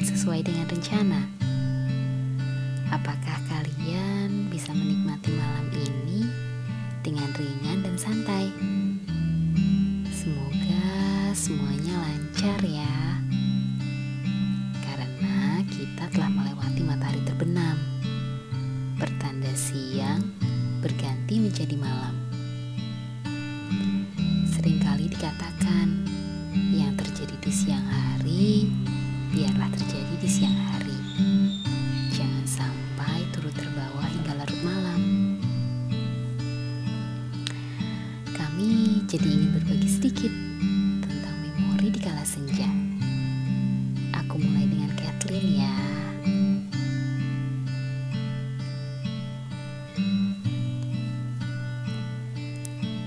berjalan sesuai dengan rencana? Apakah kalian bisa menikmati malam ini dengan ringan dan santai? Semoga semuanya lancar ya. Karena kita telah melewati matahari terbenam. Pertanda siang berganti menjadi malam. Seringkali dikatakan jadi ingin berbagi sedikit tentang memori di kala senja. Aku mulai dengan Kathleen ya.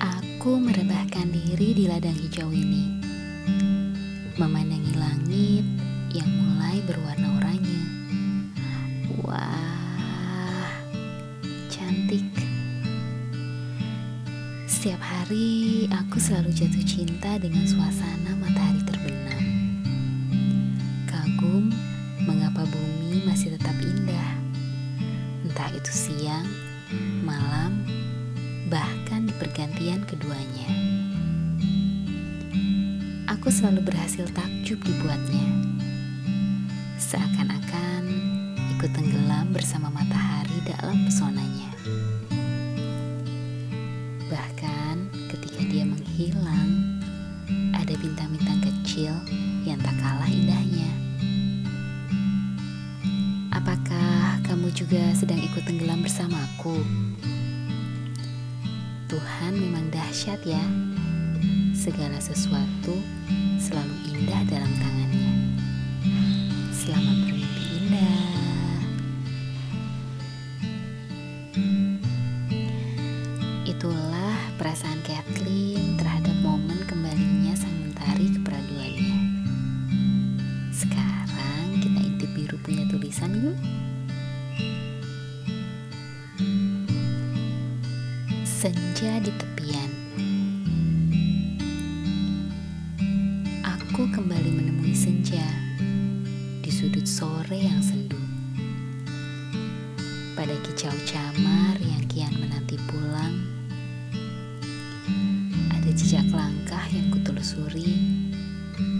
Aku merebahkan diri di ladang hijau ini, memandangi langit yang mulai berwarna oranye. Wah, Setiap hari aku selalu jatuh cinta dengan suasana matahari terbenam. Kagum mengapa bumi masih tetap indah. Entah itu siang, malam, bahkan di pergantian keduanya. Aku selalu berhasil takjub dibuatnya. Seakan-akan ikut tenggelam bersama matahari dalam pesonanya. Menghilang, ada bintang-bintang kecil yang tak kalah indahnya. Apakah kamu juga sedang ikut tenggelam bersamaku? Tuhan memang dahsyat ya. Segala sesuatu selalu Senja di tepian. Aku kembali menemui senja di sudut sore yang sendu. Pada kicau camar yang kian menanti pulang, ada jejak langkah yang kutelusuri,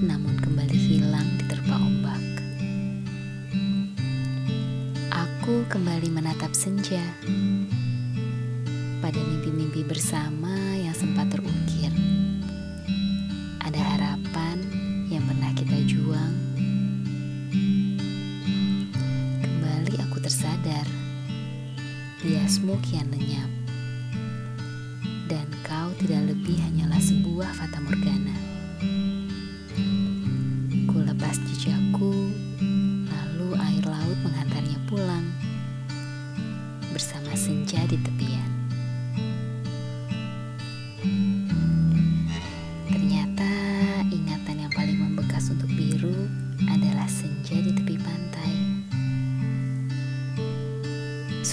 namun kembali hilang diterpa ombak. Aku kembali menatap senja pada mimpi-mimpi bersama yang sempat terukir. Ada harapan yang pernah kita juang. Kembali aku tersadar, biasmu kian lenyap. Dan kau tidak lebih hanyalah sebuah fata morgana. Ku lepas jejakku, lalu air laut menghantarnya pulang bersama senja di tepian.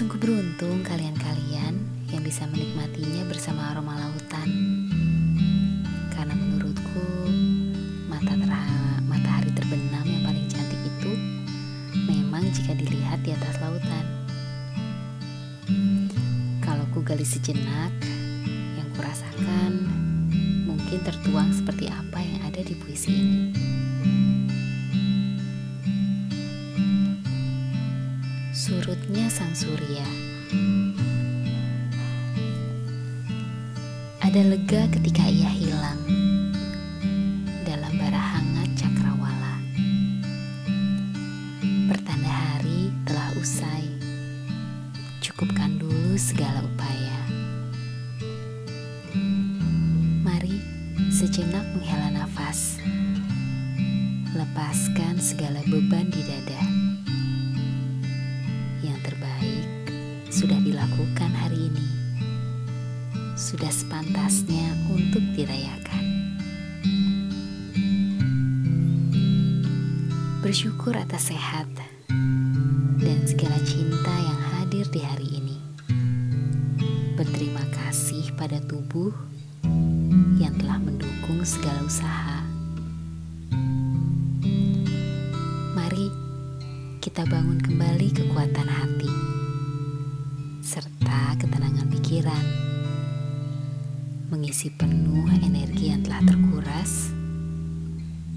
Sungguh beruntung kalian-kalian yang bisa menikmatinya bersama aroma lautan. Karena menurutku mata matahari terbenam yang paling cantik itu memang jika dilihat di atas lautan. Kalau ku gali sejenak, yang kurasakan mungkin tertuang seperti apa yang ada di puisi ini. Surutnya sang surya. Ada lega ketika ia hilang dalam bara hangat cakrawala. Pertanda hari telah usai. Cukupkan dulu segala upaya. Mari sejenak menghela nafas. Lepaskan segala beban di dada. Sudah sepantasnya untuk dirayakan. Bersyukur atas sehat dan segala cinta yang hadir di hari ini. Berterima kasih pada tubuh yang telah mendukung segala usaha. Mari kita bangun kembali kekuatan hati serta ketenangan pikiran, mengisi penuh energi yang telah terkuras,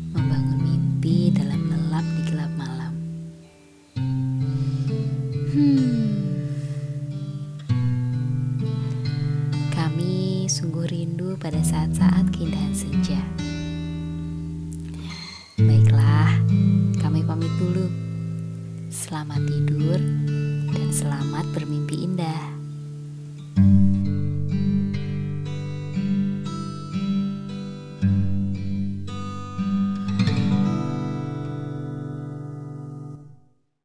membangun mimpi dalam lelap di gelap malam. Hmm. Kami sungguh rindu pada saat-saat keindahan senja. Baiklah, kami pamit dulu. Selamat tidur dan selamat bermimpi indah.